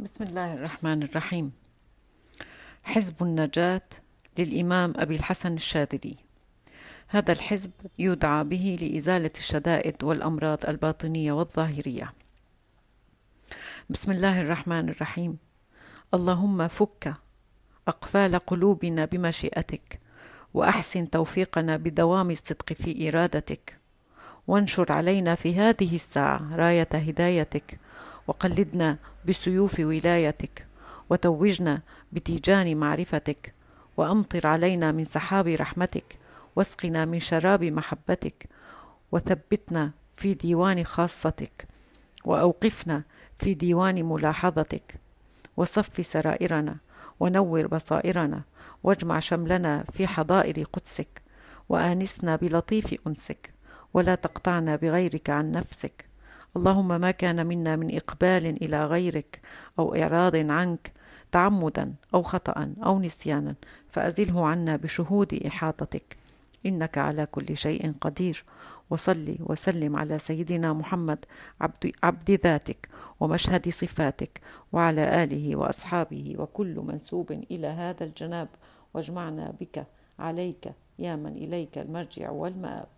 بسم الله الرحمن الرحيم. حزب النجاة للإمام أبي الحسن الشاذلي. هذا الحزب يدعى به لإزالة الشدائد والأمراض الباطنية والظاهرية. بسم الله الرحمن الرحيم. اللهم فك أقفال قلوبنا بمشيئتك وأحسن توفيقنا بدوام الصدق في إرادتك. وانشر علينا في هذه الساعة راية هدايتك وقلدنا بسيوف ولايتك وتوجنا بتيجان معرفتك وأمطر علينا من سحاب رحمتك واسقنا من شراب محبتك وثبتنا في ديوان خاصتك وأوقفنا في ديوان ملاحظتك. وصف سرائرنا ونور بصائرنا واجمع شملنا في حضائر قدسك وآنسنا بلطيف أنسك. ولا تقطعنا بغيرك عن نفسك. اللهم ما كان منا من إقبال إلى غيرك أو إعراض عنك تعمدا أو خطأ أو نسيانا فأزله عنا بشهود إحاطتك. إنك على كل شيء قدير. وصل وسلم على سيدنا محمد عبد, عبد ذاتك ومشهد صفاتك وعلى آله وأصحابه وكل منسوب إلى هذا الجناب. واجمعنا بك عليك يا من إليك المرجع والمآب.